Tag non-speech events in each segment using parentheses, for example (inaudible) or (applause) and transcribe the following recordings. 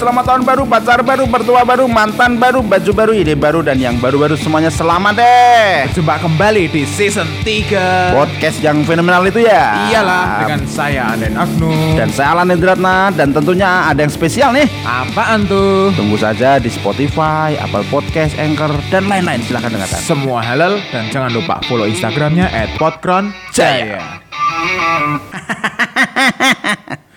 selamat tahun baru, pacar baru, mertua baru, mantan baru, baju baru, ide baru, dan yang baru-baru semuanya selamat deh. Jumpa kembali di season 3 Podcast yang fenomenal itu ya. Iyalah dengan saya Aden Agnu Dan saya Alan Indratna dan tentunya ada yang spesial nih. Apaan tuh? Tunggu saja di Spotify, Apple Podcast, Anchor, dan lain-lain. Silahkan dengarkan. Semua halal dan jangan lupa follow Instagramnya at Jaya. (laughs)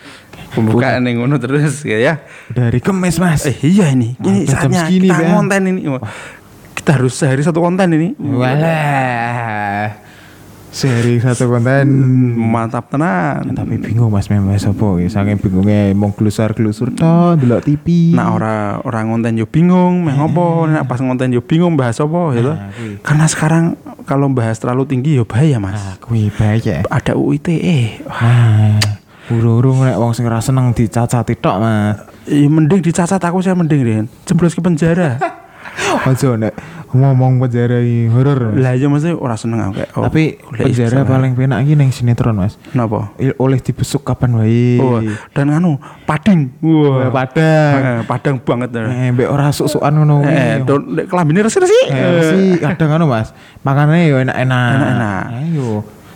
Pembukaan yang ngono terus ya. Dari kemes mas Eh iya ini, ini saatnya segini, kita Ben. konten ini. Wah, Kita harus sehari satu konten ini. Walah Seri satu konten Mantap tenan. Tapi bingung mas memang apa ya Saking bingungnya mau gelusar-gelusur toh Delok TV Nah ora orang konten yo bingung, meh ngopo? Nek pas konten yo bingung bahas apa gitu. Nah. Karena sekarang kalau bahas terlalu tinggi yo bahaya, Mas. Nah kuwi bahaya Ada UITE. Wah, Urung-urung nek wong sing ora seneng dicacati tok mas ya mending dicacat aku saya mending Ren. Jeblos ke penjara. (laughs) Ojo nek ngomong penjara iki horor. Lah ya maksudnya ora seneng aku kayak. oh, Tapi penjara paling penak iki ning sinetron mas Napa? Oleh dibesuk kapan wae. Oh, dan anu pading. Wah, padang. Eh, padang banget. Eh, mbek ora suk-sukan ngono Eh, nek kelambine resi-resi. Eh, kadang anu Mas. Makanannya yo enak-enak. Enak-enak. Ayo.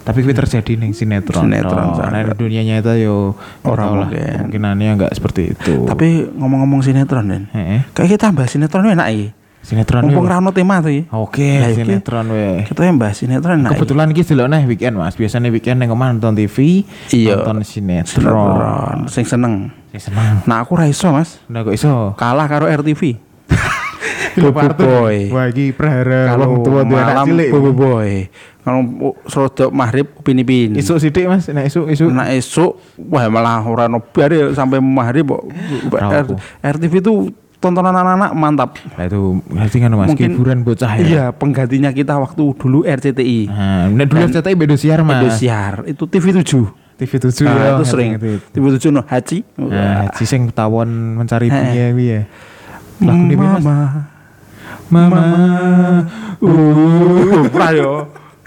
Tapi kuwi terjadi ning sinetron. Sinetron. Sa. Nah, dunia nyata yo Ora ora lah. mungkin. Kemungkinannya enggak seperti itu. Tapi ngomong-ngomong sinetron. Heeh. Kayak kita bahas sinetron enak iki. Sinetron Mumpung yo. ra ono tema tuh. Oke, iki sinetron we. Kita yang bahas sinetron enak. iki. Kebetulan iki delok nih weekend Mas. Biasanya weekend ning omah nonton TV, Iya. nonton sinetron. sinetron sing seneng. Sing seneng. Nah, aku ra iso, Mas. Nah kok iso? Kalah karo RTV. Bobo. Boy. Wah iki prahara Kalau wong tua duwe anak malam cilik. Bobo Boy. Kalau serodok maghrib upin ipin. Isuk sithik Mas, nek isuk isuk. Nah esuk wah malah ora nobar ya sampai maghrib kok. RTV itu tontonan anak-anak mantap. Nah itu berarti kan Mas Mungkin- hiburan bocah ya. Iya, penggantinya kita waktu dulu RCTI. Nah, nek dulu Dan- RCTI Indosiar Mas. Indosiar itu TV 7. TV 7 Nah, ya. itu sering. TV 7 no Haji. Nah, si sing tawon mencari Eh. dunia ya. Lagu ini Mas. Mama. Uh, (laughs) pernah yo.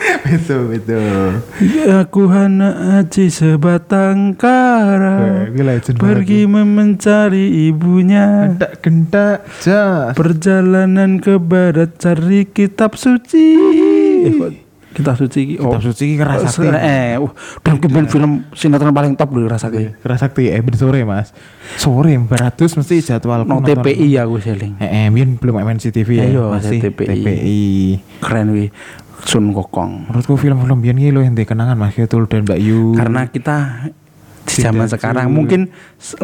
Betul betul. Ya aku hanya aji sebatang kara Eh, Pergi mencari ibunya gendak jas. Perjalanan ke barat cari kitab suci eh, Kitab suci ki- Kitab suci ki kerasa Oh, se- Eh, uh, dan kemudian film sinetron paling top dulu rasa kayak Kerasakti eh ben sore Mas. Sore beratus mesti jadwal No TPI ya gue seling. Eh, eh biyen belum MNC TV ya. Iya, masih TPI. TPI. Keren wi Sun Kokong Menurutku film-film biyen iki lho ente kenangan Mas Ketul dan Mbak Yu. Karena kita di zaman sekarang mungkin se-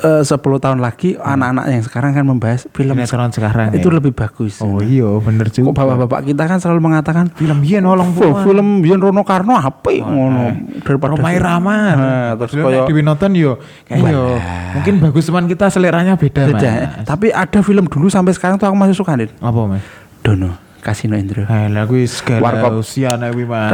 eh, 10 tahun lagi anak-anak yang sekarang kan membahas film sinetron sekarang itu ya. lebih bagus. Oh iya bener Kok juga. bapak-bapak kita kan selalu mengatakan film biyen olong "Fuh, film Bion Rono Karno apa ya?" ngono daripada Romai Rama. Nah, terus koyo Dewi nonton yo kayak yo mungkin bagus cuman kita seleranya beda, beda. Mas. Tapi ada film dulu sampai sekarang tuh aku masih suka, Din. Apa, Mas? Dono, Kasino Indro. Eh, lah kuwi segala Warkop. usia nek kuwi, Mas.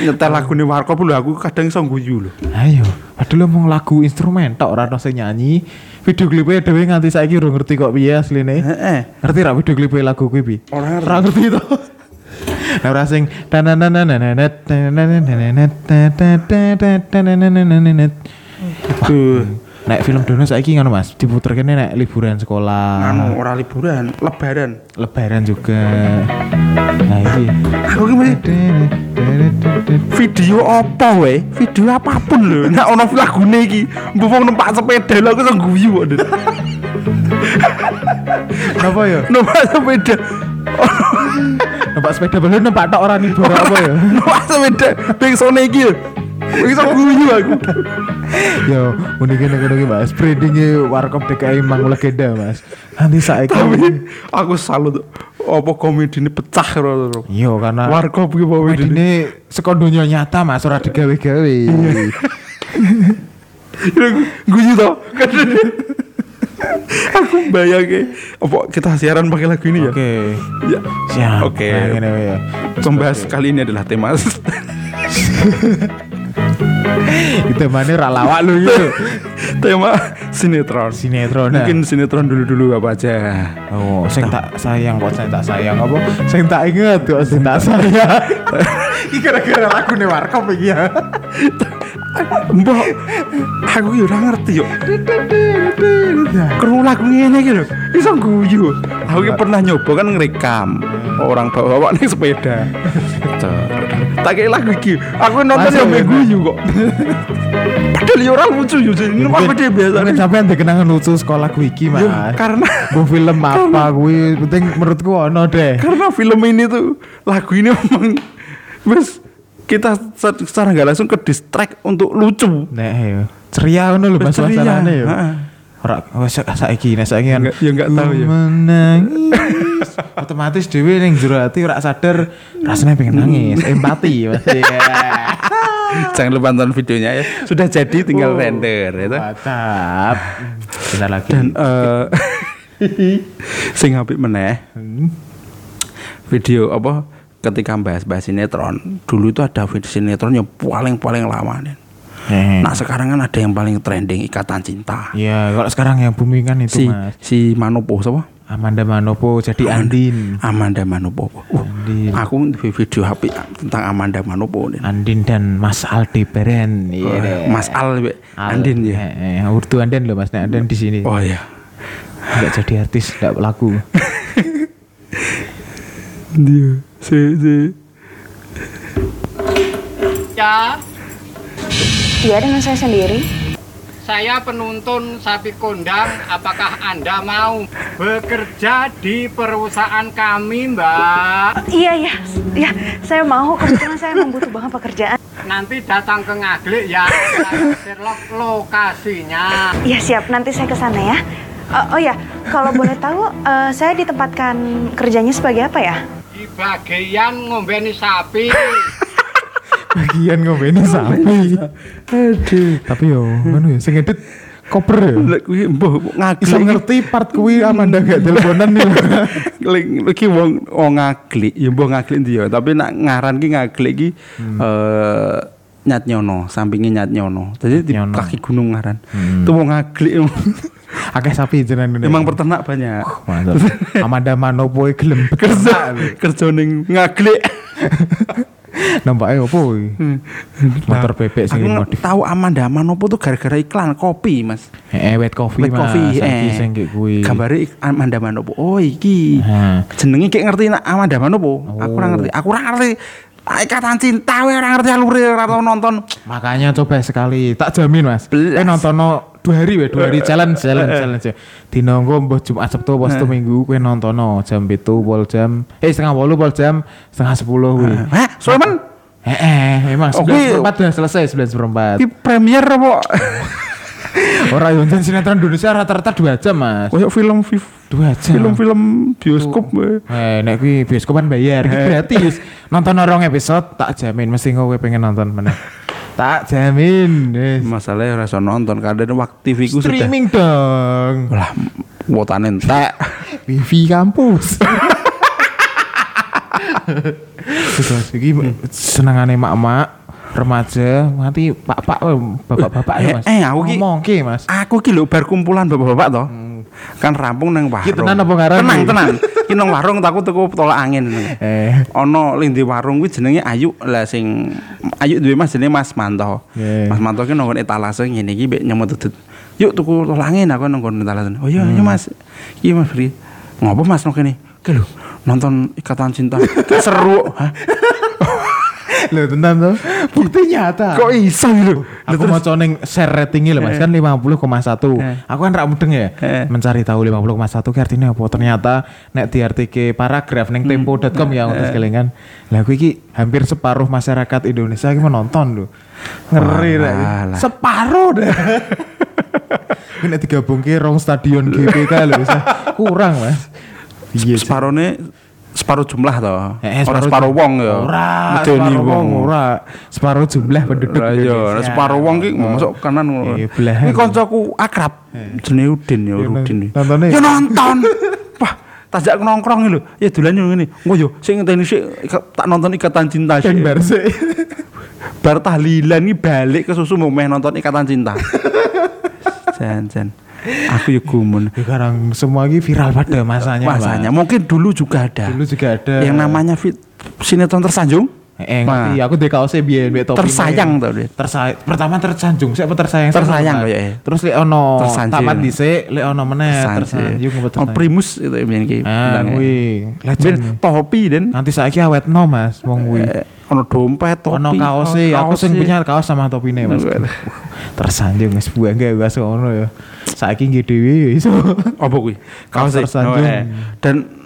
Nyetel lagu nih Warkop lho aku kadang iso guyu lho. Ayo, padahal mau lagu instrumen tok ora ono sing nyanyi. Video klipnya dhewe nganti saiki ora ngerti kok piye asline. Heeh. Ngerti ra video klip lagu kuwi pi? Ora ngerti. To. Nah, ora sing Tuh, Nek film Dono saiki ngono Mas, diputerkene nek liburan sekolah, anu ora liburan, lebaran. lebaran juga. Nah, iki. Aku ki video apa we? Video apa pun lho. Nek ono lagune iki, mbok wong numpak sepeda lho aku iso guyu kok. Din. Apa ya? Numpak sepeda. Numpak sepeda balon numpak tok ora nibor apa ya? Numpak sepeda ping sone iki iso guyu aku. Yo, kene kene iki Mas, brandinge Warkop DKI Mang legenda Mas. Nanti saiki Tapi aku salut apa komedi ini pecah lho. Yo karena Warkop ki komedi. ini saka donya nyata Mas, ora digawe-gawe. guyu to. aku bayangke apa kita siaran pakai lagu ini ya? Oke. Ya. Siap. Oke. Nah, ngene wae ya. Pembahas kali ini adalah tema (laughs) (laughs) Kita mana ra lawak lu gitu. (laughs) tema sinetron. Sinetron. nah. Mungkin sinetron dulu-dulu apa aja. Oh, sing tak sayang kok sing tak sayang apa? Sing tak inget kok sing tak sayang. (laughs) Iki gara-gara lagu nih warkop iki ya. Mbok, aku ya ora ngerti yo. Krungu lagu ngene iki lho, iso guyu. Aku ki pernah nyoba kan ngerekam orang bawa-bawa ning sepeda. tak kayak lagu iki, aku nonton yo ya? guyu kok. Padahal ya ora lucu yo, ini apa dia biasa. Mungkin sampean ada kenangan lucu sekolah gue iki, Mas. Karena Bu film (laughs) apa gue penting menurutku ono deh. karena film ini tuh lagu ini memang wes kita se- secara nggak langsung ke distract untuk lucu. Nek. Ceria ngono lho Mas yo. heeh. Ora sa- saiki nek saiki kan ya nggak tahu ya. Menangis. (laughs) Otomatis dhewe ning jero ati ora sadar rasanya pengen nangis, empati Mas. Iya. Jangan lupa nonton videonya ya. Sudah jadi tinggal Oh. render itu. Mantap. Bentar lagi. Dan eh (laughs) sing apik meneh Hmm. video apa ketika bahas-bahas sinetron dulu itu ada video sinetron yang paling paling lama nih. Eh. Nah sekarang kan ada yang paling trending ikatan cinta. Iya, kalau sekarang yang booming kan itu Si Mas. si Manopo siapa? Amanda Manopo jadi Andin. Amanda Manopo. Uh, Andin. aku di video HP tentang Amanda Manopo. Andin dan Mas Aldebaran. Iya. Oh, deh. Mas Al. Al- Andin ya. Eh, eh, urdu Andin loh Mas, Nek Andin di sini. Oh iya. Enggak jadi artis, enggak laku. Dia si si Ya, Iya dengan saya sendiri. saya penuntun sapi kondang. Apakah Anda mau bekerja di perusahaan kami, Mbak? Iya iya, iya. Saya mau kebetulan saya membutuh banget pekerjaan. Nanti datang ke Ngaglik ya. Saya Sherlock lokasinya. Iya siap, nanti saya ke sana ya. Oh, oh ya, kalau boleh tahu, eh, saya ditempatkan kerjanya sebagai apa ya? Di bagian ngombeni sapi. Bagian ngomongin sapi. Aduh. Tapi yo, mana ya? Sing edit koper ya. Kuwi mbah ngaglik. Ngerti part kuwi Amanda gak teleponan nih. Lek iki wong wong ngaglik, ya mbah ngaglik ndi ya, tapi nak ngaran ki ngaglik ki eh Nyat Nyono, sampingnya Nyat Nyono. Jadi di kaki gunung ngaran. Hmm. Itu wong ngaglik. Akeh sapi jenengan. Emang peternak banyak. Mantap. Amanda Manopo e gelem Kerja kerja ning ngaglik. (laughs) Nampaknya opo kuwi? Motor bebek sing Aku modif. tahu Amanda Manopo tuh gara-gara iklan kopi, Mas. Eh, wet coffee Black Mas. Coffee, eh. sing kayak kuwi. Gambare Amanda Manopo. Oh, iki. Jenenge kayak ngerti nak Amanda Manopo. Aku ora Oh. ngerti. Aku ora ngerti. Ikatan cinta we ora ngerti alure ora tau nonton. Makanya coba sekali, tak jamin mas. Eh nonton dua hari we, dua hari challenge, challenge, challenge. Dino engko mbah Jumat Sabtu pas Sabtu Minggu kowe nontono jam 7 pol jam eh setengah 8 pol jam setengah 10 kuwi. Hah, Sulaiman Eh eh memang Oh, kuwi- 9 udah selesai 9 seperempat. di premier apa? (laughs) Ora yo nonton sinetron Indonesia rata-rata 2 jam mas. Kayak film fi- 2 jam. film-film bioskop. Eh, nek kuwi bioskop kan bayar, iki gratis. Nonton orang episode tak jamin mesti kowe pengen nonton meneh. tak jamin. Wis. Masalahnya ora iso nonton kadang waktu TV ku sudah Streaming dong. lah wotane entek. Wifi kampus. (laughs) Terus iki senengane mak-mak remaja nanti pak-pak bapak-bapak ya Mas. eh, aku ki- ngomong ki Mas. Aku ki lho bar kumpulan bapak-bapak toh. Kan rampung nang warung. Ki tenan apa? Tenang, tenang. (laughs) Ki nang warung takut tuku tolak angin. Eh, Ono lindi warung kuwi jenenge Ayu lah sing Ayu duwe Mas jenenge Mas Manto. Yeah. Mas Manto ki nongkon etalase ngene iki mbek nyemut tutut. Yuk tuku tolak angin aku nongkon etalase. Oh iya iya Mas. Iya Mas Bri. Ngopo Mas nang kene? Ki lho nonton Ikatan Cinta. (laughs) Ki seru. Hah? Lho tenan tuh. Bukti nyata. Kok iso lho? Aku mau ning share ratingnya loh mas kan 50,1 Eh. Aku kan rak mudeng ya Eh. Mencari tahu 50,1 ki artinya apa Ternyata nek diartike paragraf Neng tempo.com ya Untuk kelingan Lah aku iki hampir separuh masyarakat Indonesia Iki menonton loh Ngeri Walah. Separuh dah Ini (laughs) nek digabungke rong stadion GBK loh bisa Kurang mas Iya. Separone separuh jumlah toh. Eh, Ora separuh wong ya. Ora, Medeni separuh wong ora. Separuh jumlah penduduk Lah iya, separuh wong ki masuk kanan ngono. Iya. Ini kancaku akrab. Jenenge Udin ya, Iya, Udin. nontonnya Ya ya? nonton. (laughs) Wah, tajak nongkrong iki lho. Ya dolan ngene. Engko yo sing ngenteni sik tak nonton Ikatan Cinta sik. Bar sih. Bar tahlilan iki balik ke susu mau meh nonton Ikatan Cinta. (laughs) Jan jan. Aku ya gumun. Sekarang semua ini viral pada masanya. Mas. Masanya mungkin dulu juga ada. Dulu juga ada. Yang namanya fit, sinetron tersanjung. Eh, Nah. ngerti. Aku di kaosnya biyen mbek topi. Tersayang tau dia. Tersayang. Pertama tersanjung, siapa tersayang? Tersayang Mas. kayaknya. Terus lek ono Tersanjung. tamat dhisik, lek ono meneh tersanjung Oh, primus itu yang biyen ki. Ah, Legend. topi dan Nanti saiki awetno Mas, wong kuwi. eh, ono dompet, topi. Ono kaos e, aku sing punya kaos sama topine Mas. Waduh. Tersanjung wis buang gawe wis ngono ya. Saiki nggih dhewe ya iso. apa kuwi? Kaos Kaos tersanjung. Oh, eh. Dan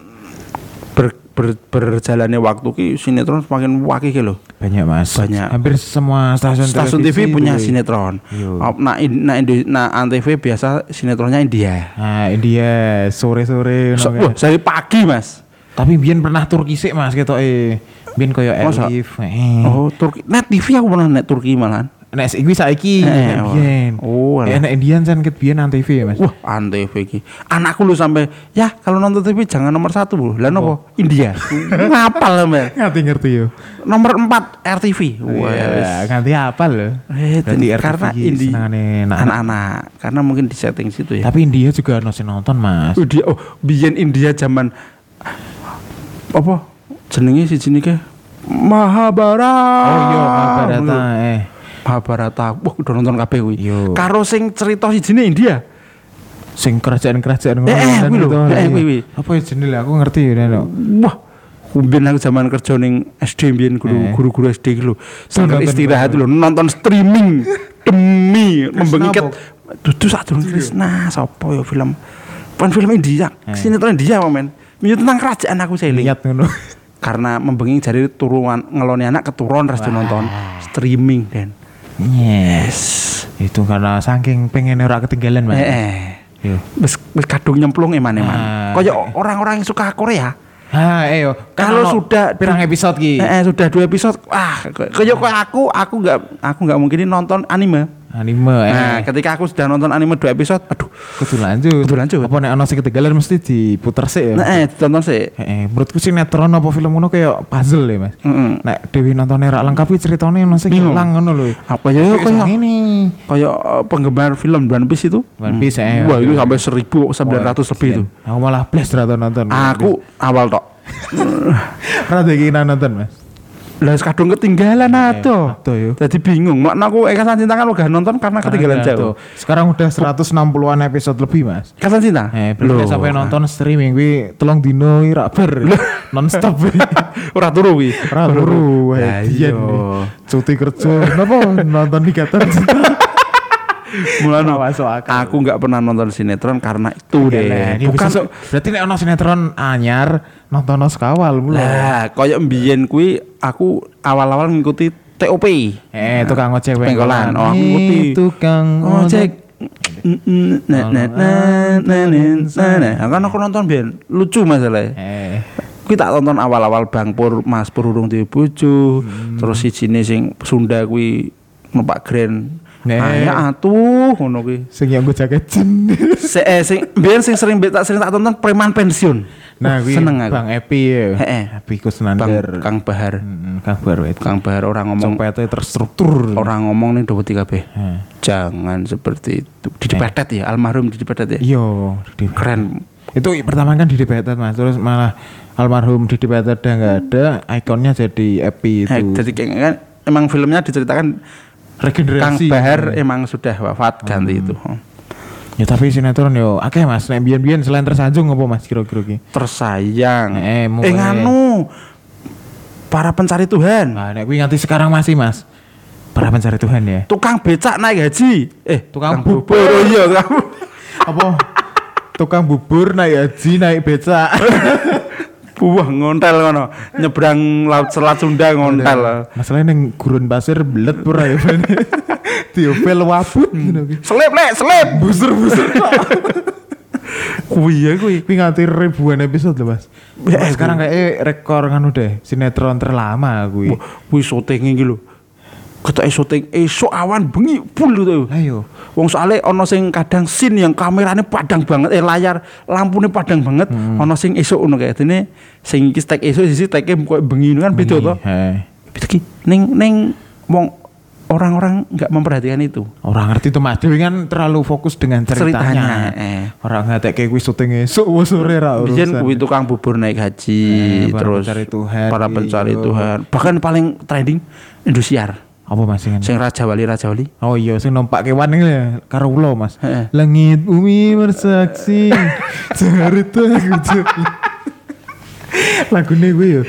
ber, ber, berjalannya waktu ki sinetron semakin wakil ki lho. Banyak Mas. Banyak. Hampir semua stasiun Stasiun TV punya itu. sinetron. Yo. Nah, in- nah, Indo, nah Antv biasa sinetronnya India. Nah, India sore-sore So, kan. dari pagi mas. Tapi biyen pernah Turki sih Mas ketoke. Biyen koyo Masa? Elif. Eh. Oh Turki, net TV aku pernah net Turki malahan. Nek iki saiki Eh, nek oh. biyen. Oh, Eh, alah. nek Indian kan ket biyen Antv ya Mas. Wah, Antv ki. Anakku lu sampai ya kalau nonton TV jangan nomor satu bu. Lah nopo? India. (laughs) Ngapal mas. Ngerti ngerti yo. Nomor empat RTV. Wah, ya wis. Iya, nganti apa lho. Eh, Berarti dan RTV karena ki Indi senengane anak-anak. karena mungkin di setting situ ya. Tapi India juga ono sing nonton Mas. Oh, dia oh biyen India zaman apa jenenge si jenis ke Mahabharata. Oh iya Mahabharata eh. Mahabharata. Wah, udah nonton kabeh kuwi. Yo. Karo sing cerita si jenis India. Sing kerajaan-kerajaan ngono Eh, eh, kuwi lho. gitu. Eh, Iya. kuwi, kuwi. Apa ya jenenge aku ngerti ya Neno. Wah, Biyen aku zaman kerja ning SD biyen guru Eh. guru-guru SD iki lho. Nonton istirahat lho nonton streaming (laughs) demi apa? dudu sadurunge Krishna sapa ya film Bukan film India, Eh. sinetron India apa men? Ya tentang kerajaan aku saya Lihat ngono. karena membengi jadi turunan ngeloni anak keturun terus nonton streaming dan Yes. Itu karena saking pengen ora ketinggalan Mas. eh, eh. Yo. Wis wis kadung nyemplung eman eman. Ah. Kayak orang-orang yang suka Korea. Ah, eh yo. Kan Kalau sudah pirang episode ki. Eh, eh, sudah dua episode, wah, kayak kayak aku, aku nggak, aku nggak mungkin nonton anime. Anime eh. Nah, ketika aku sudah nonton anime dua episode, aduh, kudu lanjut. Kudu lanjut. Apa nek ono sing ketinggalan mesti diputer sih ya. nah, eh, tonton sih. Eh, eh, menurutku sinetron apa film ngono kayak puzzle ya mas. Mm-mm. Nek Dewi nontonnya rak lengkap iki ceritanya ono sing Bingung. hilang ngono lho. Apa ya, kayak, ini. kayak eh, penggemar film One Piece itu. One Piece, eh, Wah, itu sampai seribu sembilan ratus lebih itu. Aku malah plus rata nonton. Aku awal tok. (laughs) pernah keinginan nonton mas. Lah kadung ketinggalan ato. ato yo. Jadi bingung. Makna aku Ekasan Cinta kan udah nonton karena ketinggalan jauh. tuh, Sekarang udah 160-an episode lebih mas. Ekasan Cinta. Eh, belum Loh. sampai nonton streaming wi tolong dino rak ber. non stop. (laughs) Ora turu wi. Ora turu dian iya. Cuti kerja. Napa nonton di Qatar? Mulane Akal. aku nggak pernah nonton sinetron karena itu deh. Bukan Bukan so, berarti nek ono sinetron anyar nonton sekawal mulai. Lah, koyo mbiyen kuwi aku awal-awal ngikuti TOP. Eh, tukang ojek Pengkolan. Oh, Eh, ngikuti. tukang ojek. Nah, nah, nah, nah, nah, nah, nah. Nah, kan aku nonton biyen lucu masalahnya. Eh, Kuwi tak tonton awal-awal Bang Pur, Mas Pur urung duwe bojo, terus si sing Sunda kuwi numpak Grand. Nek. Ayah atuh ngono kuwi. sing yang gue jaket jen. (laughs) Se eh, sing biyen sing sering tak sering tak tonton preman pensiun. Nah, gue seneng aku. Bang Epi ya. Heeh. Epi Bang Kusnandar. Kang Bahar. Hmm, Kang Bar itu. Kang Bahar orang ngomong Copetnya terstruktur. orang ngomong nih dua tiga B. Eh. Jangan seperti itu. Didi Petet ya, almarhum Didi Petet ya. Iya, di Keren. Itu pertama kan Didi Petet mas, terus malah almarhum Didi Petet udah nggak ada, ikonnya jadi Epi itu. Eh, jadi kan emang filmnya diceritakan Kang Regenerasi. Bahar emang sudah wafat ganti itu. Ya tapi sinetron yo, akeh mas. Nek biyen-biyen selain tersanjung apa mas kira-kira ki? Tersayang. Eh, Eh, mulai. nganu. Para pencari Tuhan. Nah, nek kuwi nganti sekarang masih mas. Para pencari Tuhan ya. Tukang becak naik gaji. Eh, Tukang bubur. Oh iya, tukang apa? Tukang bubur naik haji naik becak. (laughs) Buah ngontel ngono. Nyebrang laut Selat Sunda ngontel. Masalahnya neng gurun pasir belet pura ya. (laughs) Diopel wabut gitu. Selip lek, selip. Busur-busur. (laughs) Kuwi ya kuwi. Tapi nganti ribuan episode loh mas. Ya, sekarang kayak rekor kan udah sinetron terlama. Wah, kuwi syuting iki lho. Ketok syuting esuk awan bengi full tuh. Ayo. Wong soalnya ono sing kadang scene yang kameranya padang banget, eh layar lampunya padang banget, ono sing esuk ngono kayak dene sing iki tek esuk sisi teke koyo bengi kan beda to. Hei. Beda ki ning ning wong orang-orang nggak memperhatikan itu. Orang ngerti tuh Mas Dewi kan terlalu fokus dengan ceritanya. Ceritanya, eh. Orang nggak kayak kuis syuting wah sore ra Biyen urusan. kuwi tukang bubur naik haji, Eh, para terus pencari Tuhan, para pencari iya. Tuhan. Bahkan paling trending Indosiar. Apa Mas sing Sing Raja Wali Raja Wali. Oh iya sing numpak kewan iki ya karo kula Mas. Heeh. Langit bumi bersaksi cerita aku Lagune kuwi yo.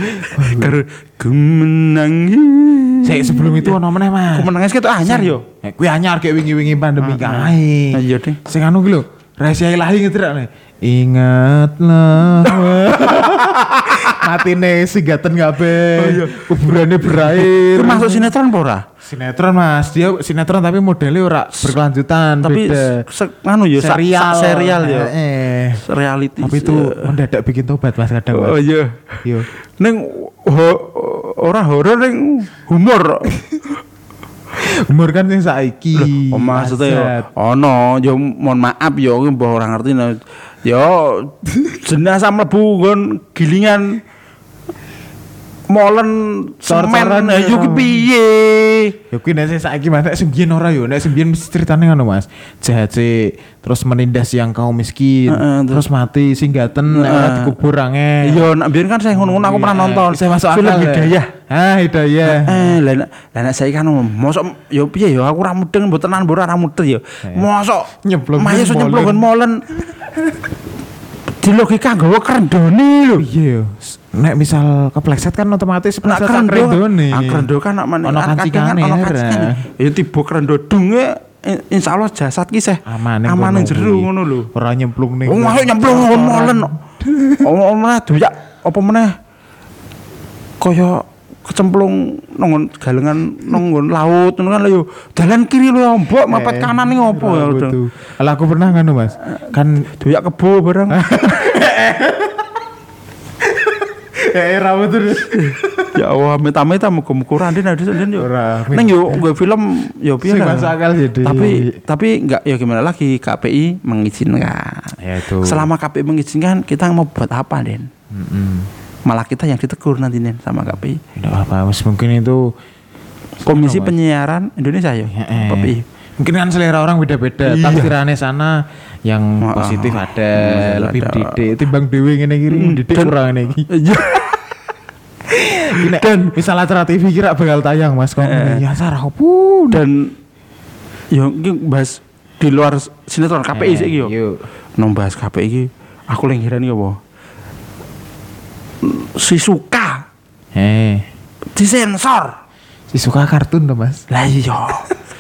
Karo ku menangis. Sik sebelum itu ono meneh Mas. Ku menangis ketok anyar yo. Eh, kuwi anyar kayak wingi-wingi pandemi Ah, kae. ah. Iya, Ding. Sing anu ki lho, rahasia ilahi ngetrak nih. Ingatlah. (laughs) Matine sigaten kabeh. Kuburane berair. Itu masuk sinetron apa ora? sinetron Mas. Dia sinetron tapi modelnya ora berkelanjutan, Tapi anu yo sak- serial. serial yo. Eh. Reality. Tapi itu mendadak bikin tobat Mas kadang Mas. Oh iya. Yo. Ning ho- ora horor ning humor. (laughs) Umur kan yang saiki. Oh, maksudnya yo Azat. ono yo mohon maaf yo mbah ora ngerti no. Yo jenazah mlebu nggon gilingan molen semen ayo yo. ki piye? Ya kuwi nek saiki Mas, nek sembiyen ora yo, nek sembiyen mesti ceritane ngono Mas. Jahat sih, terus menindas yang kaum miskin, Heeh, terus mati singgaten nek ora dikubur angel. Yo nak biyen kan saya ngono-ngono aku pernah nonton. Saya masuk akal. ya. Hidayah. Ah, Hidayah. Eh, lah nek- lah nek saiki kan mosok yo piye yo aku ora mudeng mboten tenan ora mudeng yo. Mosok Nyemplung Maya molen. nyemplung nggon molen. Di logika nggawa kerendone lho. Iya. Nek misal kepleset kan otomatis kerendo, kerendone. Nak kerendo kan Ono kancingane, ono ora. kancingane. Ya tiba kerendo dunge in- insya Allah jasad ki seh Aman ning aman kono jero ngono lho. Ora nyemplung ning. Wong masuk nyemplung molen. Oh (laughs) meneh doyak apa meneh kaya kecemplung nonggon galengan nonggon laut ngono kan yo dalan kiri lho mbok mepet kanan ning opo ya udah. Lah aku pernah ngono Mas. Kan Doyak kebo bareng. (laughs) eh ra betul. ya Allah meta-meta muga-muga ora ndin ada ndin yo. Neng yo gue film yo piye jadi. Tapi tapi enggak ya gimana lagi KPI mengizinkan. Ya itu. Selama KPI mengizinkan kita mau buat apa Den? Malah kita yang ditegur nanti sama KPI. Tidak apa, Mas. Mungkin itu Komisi. Penyiaran Indonesia ya. Eh, KPI. Mungkin kan selera orang beda-beda. Iya. Tafsirannya sana yang Ah, positif ah, ada, ah, lebih ada. didik. Timbang dewe ngene iki Hmm, didik kurang ngene iki. Iya. (laughs) Dan misal acara TV kira bakal tayang Mas kok Eh. ya sarah pun. Dan yo bahas di luar sinetron KPI sih yo. Yuk. Nong bahas KPI iki aku lagi heran iki apa? Si suka Eh, disensor. si suka kartun tuh Mas. Lah iya.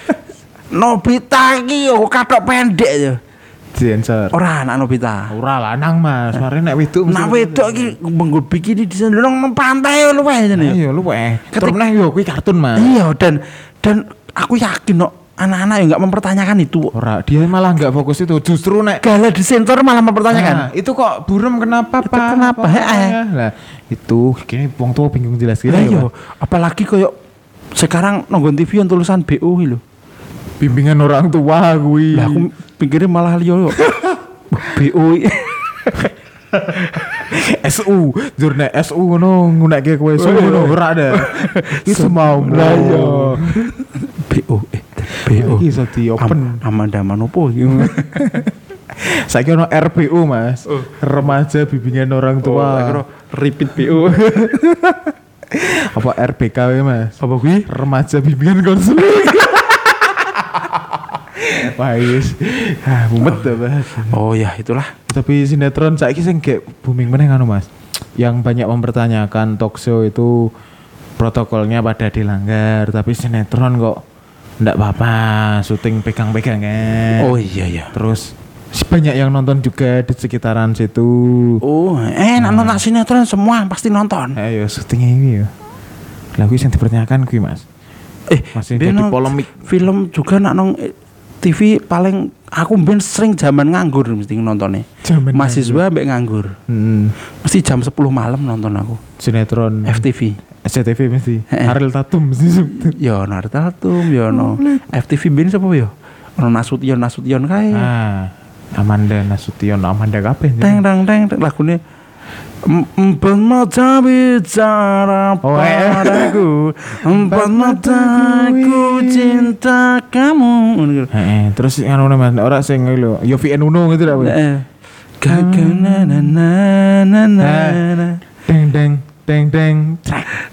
(laughs) Nobita iki yo katok pendek yo. Sensor. Ora anak Nobita. Ora lanang Mas, mari nek wedok Nah wedok iki nggo bikini di sana nang pantai lu wae jane. Lu weh. Ketik- Terus meneh yo kuwi kartun Mas. Iya dan dan aku yakin kok anak-anak yang nggak mempertanyakan itu. Ora, dia malah nggak fokus itu. Justru nek Gala di sensor malah mempertanyakan. Nah, itu kok burem kenapa Itu Pak? kenapa? Apa Heeh. ya? Lah, itu kini wong tua bingung jelas gitu. iya, apalagi koyo sekarang nonggon TV yang tulisan BU lho. Bimbingan orang tua gue. Lah aku pikirnya malah liyo yo. (laughs) BU. (laughs) SU, jurne SU ngono ngunekke kowe SU ngono ora ada. (laughs) Itu mau Lah iya. BU eh Iki iso di open. Am- Amanda Manopo (laughs) iki. Saiki ono RPU, Mas. Remaja bimbingan orang Oh, tua. akhirnya repeat BU. (laughs) Apa RBKW, Mas? Apa kuwi? Remaja bimbingan konseling. (laughs) Wah, yes. Ah, mumet dah, Mas. Oh ya itulah. Tapi sinetron saiki sing kayak booming meneh anu Mas. Yang banyak mempertanyakan talk show itu protokolnya pada dilanggar, tapi sinetron kok ndak apa-apa, syuting pegang-pegangan. Oh iya ya. Terus banyak yang nonton juga di sekitaran situ. Oh, eh nak nonton sinetron semua pasti nonton. Ayo syutingnya ini ya. Lagu yang dipertanyakan kuwi Mas. Eh, Masih jadi nong- polemik. Film juga nak nong eh, TV paling aku ben sering zaman nganggur mesti nontonnya. Zaman Mahasiswa mbek nganggur. Hmm, Mesti jam 10 malam nonton aku. sinetron FTV. SCTV mesti. Heeh. Ariel Tatum mesti. Ya ono Artatum, ya ono FTV ben sapa ya? Ono Nasution Nasution kae. Ah, Amanda Nasution, Amanda kabeh. Teng teng teng teng, lagune Empat mata bicara Oh, eh. padaku (laughs) Empat mataku cinta kamu terus anu Mas, ora sing lho, yo VN Uno gitu lah. Gagana na na na na na Deng deng deng deng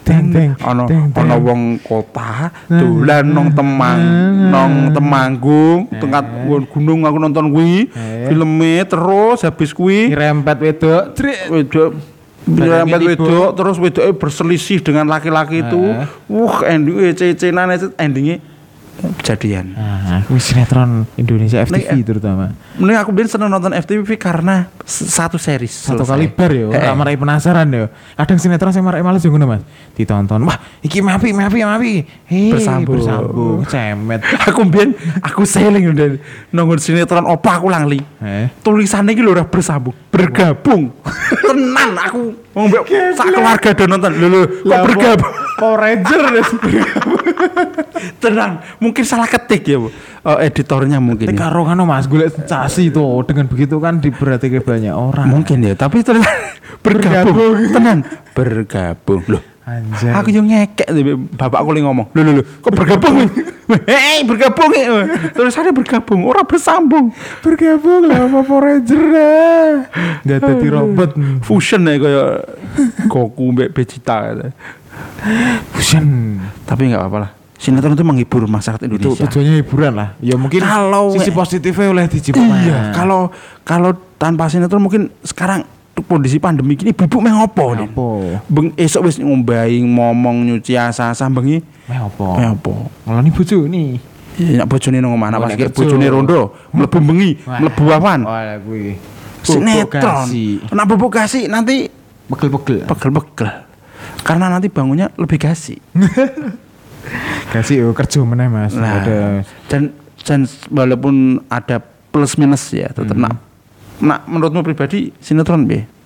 deng deng. Ono ono wong kota dolan nong temang nong temanggung tengkat gunung aku nonton kuwi Eh. filme terus habis kuwi Ngerempet wedok. Trik. wedok Nyerempet tiba. wedok terus wedoknya berselisih dengan laki-laki itu Eh. wah endingnya cecenan itu endingnya kejadian Nah, kuwi sinetron Indonesia FTV eh, terutama. Mending aku biar seneng nonton FTV karena satu series Satu selesai. kali bar yo, Eh, ora marai penasaran yo. Kadang sinetron sing marai males yo ngono Mas. Ditonton, wah iki mapi mapi mapi. Hei, Bersambung. bersambung, cemet. (laughs) aku biar aku seling udah nonton sinetron opa aku langli Eh. tulisannya gitu udah bersambung bergabung (laughs) tenan aku mbak sak keluarga do nonton lho lho kok bergabung Power Ranger (laughs) tenang mungkin salah ketik ya bu Oh, editornya mungkin Tapi ya. karo kan Mas golek sensasi tuh dengan begitu kan diberarti ke banyak orang. mungkin ya tapi ternyata (laughs) bergabung tenan bergabung loh Anjay. Aku yang ngekek bapak aku lagi ngomong, loh, loh, loh, kok bergabung? Hei, bergabung ya. Terus ada bergabung, orang bersambung. bergabung lah sama Power Ranger lah. Gak jadi robot. Fusion ya kayak Goku mbak Vegeta. Fusion. Tapi nggak apa-apa lah. Sinetron itu menghibur masyarakat Itu Indonesia. tujuannya hiburan lah. Ya mungkin Kalau- sisi positifnya oleh dijipuk. Iya, kalau kalau tanpa sinetron mungkin sekarang kondisi pandemi gini bubuk meh ngopo nih. Beng esok wis ngombahi ngomong nyuci asa-asa bengi Meh apa? meh apa? Ngeloni bojo nih. Ya nek bojone nang omah pas iki bojone rondo, mlebu bengi, mlebu awan. Wah, kuwi. Sinetron. Kena bubuk kasih nanti Pegel-pegel. pegel-pegel. Karena nanti bangunnya lebih gasih. (laughs) Kasih yo kerja meneh Mas. Nah, Ada dan dan walaupun ada plus minus ya, tetap nak nak menurutmu pribadi sinetron be?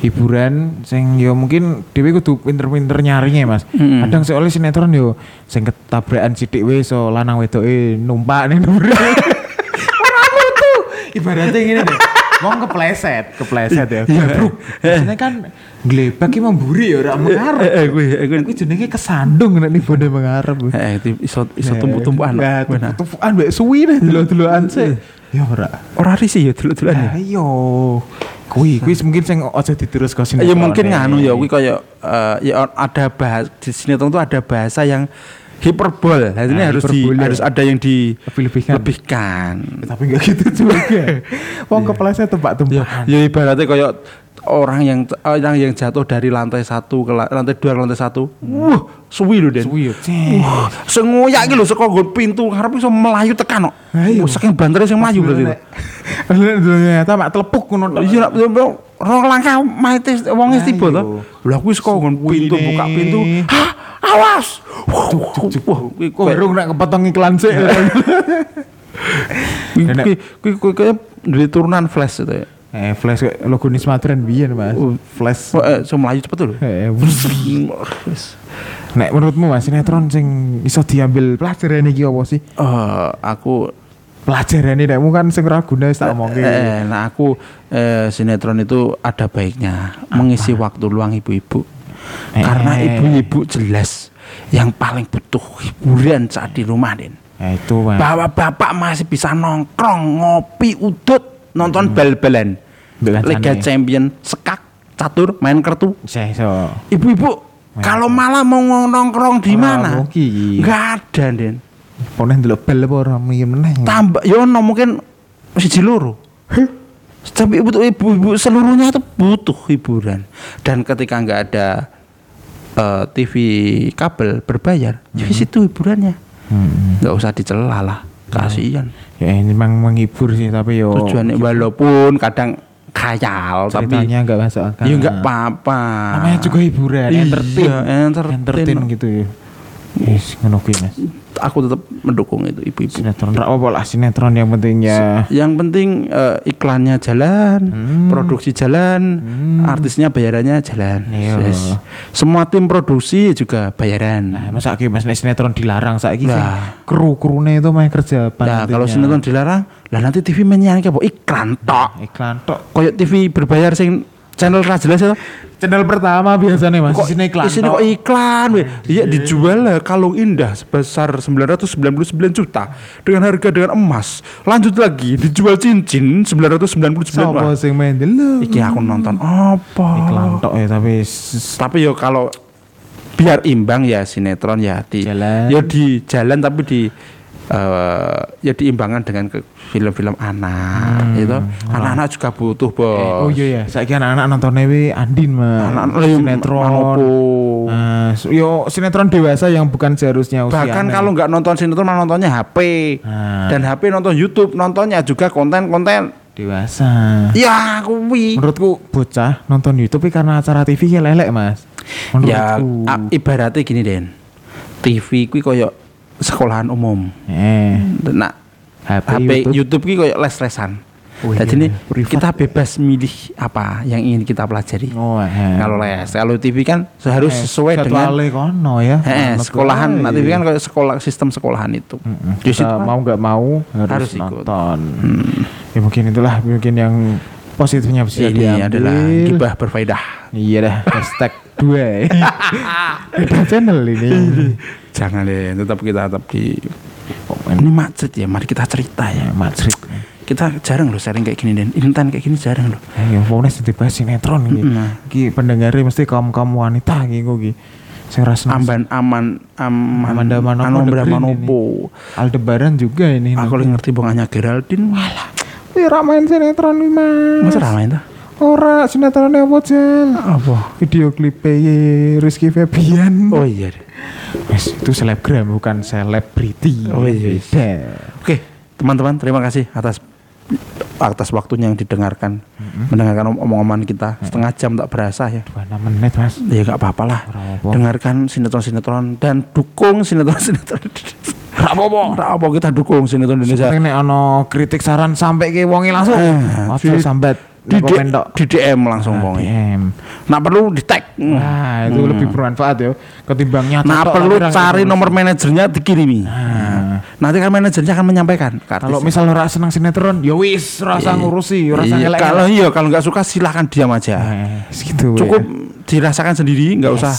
hiburan sing yo mungkin dhewe kudu pinter-pinter nyarinya Mas. Mm. Kadang soalnya sinetron yo sing ketabrakan sithik wae so lanang wedoke numpak ning dhuwur. (laughs) Ora tuh. Ibaratnya gini deh. Wong kepleset, kepleset ya. Bro. Biasanya kan glebak ki memburi ya ora mengarep. Eh, eh, eh, gue, Kuwi jenenge kesandung nek ning bone mengarep. eh, itu iso iso tumbuh-tumbuhan. Nah, Benar. tumbuh-tumbuhan mbek suwi nih dulu-duluan sih. Ya ora. Ora risih ya dulu-duluan ya. Ayo. Kuwi kuwi mungkin sing aja diterus ke sinetron. Ya mungkin nganu ya, kuwi kayak eh, ya ada bahas di sinetron itu ada bahasa yang hiperbol. Nah, ini Nah, harus di hiperbole. harus ada yang di Lebih-lebihkan. lebihkan. Tapi enggak gitu juga. (laughs) Wong kepleset Ya, tebak-tebakan. ya ibaratnya kayak orang yang orang yang jatuh dari lantai satu ke la- lantai dua ke lantai satu, wah suwi lho den. Suwi yo. Wah, sengoyak iki lho saka nggon pintu ngarep iso melayu tekan kok. Wah, Saking bantere sing melayu berarti. Ternyata (laughs) mak telepuk ngono. Iya, rong langkah maite wong wis tiba to. Lah kuwi saka nggon pintu buka pintu. Hah, awas. Kuwi Kok urung nek kepotong iklan. Nenek. kuwi kuwi kuwi duwe turunan flash itu ya. Eh, flash logo Nisma Trend biyen, Mas. Oh. Flash. Wah, eh, so melayu cepet lho. Eh, Wis. Nek menurutmu Mas sinetron sing iso diambil pelajaran iki apa sih? Eh, aku Pelajaran ini nekmu kan sing guna tak omongke. eh, nah aku eh, sinetron itu ada baiknya mengisi waktu luang ibu-ibu. Eh. Karena ibu-ibu jelas yang paling butuh hiburan saat di rumah, Den. Eh, itu. Bahwa bapak masih bisa nongkrong, ngopi, udut, nonton bal-balan. Mbak Liga kancane. Champion, sekak, catur, main kartu. Ibu-ibu kalau malah mau nongkrong di mana? Enggak ada, Den. Pone ndelok bel apa ora mungkin meneh. tambah ya ono mungkin siji loro tapi ibu ibu seluruhnya itu butuh hiburan dan ketika nggak ada eh, TV kabel berbayar ya di situ hiburannya Hmm. nggak usah dicela lah kasihan Ya ini memang menghibur sih tapi yo tujuannya walaupun kadang khayal tapi ceritanya enggak masuk akal. ya nggak apa-apa Namanya juga hiburan, Iya, entertain. entertain. entertain gitu ya. Yes, ngono kuwi Mas. aku tetap mendukung itu ibu-ibu Sinetron apa lah sinetron yang penting ya. Yang penting eh, iklannya jalan, Hmm. produksi jalan, artisnya bayarannya jalan. Iya. Yes. Semua tim produksi juga bayaran. Nah, masa ki Mas nek sinetron dilarang saiki. Nah. Kru-krune itu main kerja Nah, kalau sinetron dilarang, lah nanti TV menyanyi apa iklan tok. iklan tok. Kayak TV berbayar sing channel ra jelas itu. Channel pertama biasanya Mas, Kok isinya iklan. Isinya kok iklan weh. Iya dijual lah kalung indah sebesar 999 juta dengan harga dengan emas. Lanjut lagi dijual cincin 999. Sopo Wah, sing main dulu. Iki aku nonton apa? iklan tok ya tapi Tapi yo kalau biar imbang ya sinetron ya di Jalan. ya di jalan tapi di eh, ya diimbangkan dengan film-film anak itu anak-anak juga butuh bos Hmm. Eh, oh iya ya, saiki anak-anak nonton Ewi Andin mah. Anak-anak yang sinetron. manopo. S- yo sinetron dewasa yang bukan seharusnya usia. bahkan kalau nggak nonton sinetron malah nontonnya HP Nah. dan HP nonton YouTube nontonnya juga konten-konten dewasa. ya kuwi Menurutku bocah nonton YouTube karena acara TV ya lelek, Mas. ya Menurutku. a- ibaratnya gini Den TV kuwi koyo sekolahan umum eh, nah HP, HP YouTube. YouTube, ki koyo les-lesan Oh jadi iya, ini privat kita bebas milih apa yang ingin kita pelajari Oh, eh. kalau les kalau TV kan harus Eh, sesuai dengan kono ya. eh, Kono sekolahan nah TV kan kayak sekolah sistem sekolahan itu. Di situ Kita mau nggak mau harus, Harus ikut. Hmm. nonton. Ya mungkin itulah mungkin yang positifnya bisa ini diambil. adalah gibah berfaedah Iya dah, hashtag dua. Beda channel ini. jangan deh tetap kita tetap di ini macet ya mari kita cerita ya Ya, Madrid. kita jarang loh sharing kayak gini dan intan kayak gini jarang loh Ayo, pokoknya sedih bahas sinetron ini. Mm. Ki pendengarnya mesti kaum kaum wanita gitu ki. Saya rasa amban aman am Amanda Manopo Manopo Aldebaran juga ini. aku lagi ngerti bonganya Geraldine walah Wih, main sinetron nih mas. masa ramai itu Ora sinetron apa Jel? apa Video klipnya Rizky Febian. oh iya. Wes, itu selebgram bukan selebriti. Oh, iya. Beda. oke teman-teman terima kasih atas atas waktunya yang didengarkan. Mendengarkan om- omongan kita. Setengah jam tak berasa ya. 26 menit mas. ya gak apa-apa lah. Dengarkan sinetron-sinetron dan dukung sinetron-sinetron Gak apa kita dukung sinetron Indonesia. Nek ono kritik saran sampai ke wongi langsung. Eh, sambat di, di DM langsung Nah. DM. Nah perlu di tag. Wah, itu lebih bermanfaat ya ketimbang nyata. Nah perlu cari ketemu. nomor manajernya dikirimi. Nah, Nanti kan manajernya akan menyampaikan. kalau misal ora senang sinetron, ya wis rasa ngurusi, ora Iya, kalau iya kalau nggak suka silahkan diam aja. Eh, segitu. Cukup ya. dirasakan sendiri, nggak usah.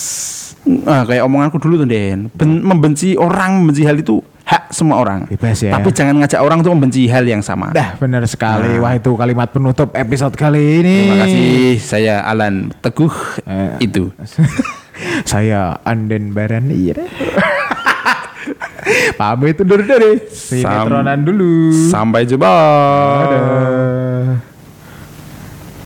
Ah, kayak omonganku dulu tuh Den, Ben- membenci orang, membenci hal itu hak semua orang. Bebas ya. Tapi jangan ngajak orang tuh membenci hal yang sama. Dah benar sekali. Nah. Wah itu kalimat penutup episode kali ini. Terima kasih, saya Alan Teguh. Eh. Itu. (laughs) Saya Anden Barani ya. (laughs) Pamit undur diri. Sinetronan dulu. Sampai jumpa. Dadah.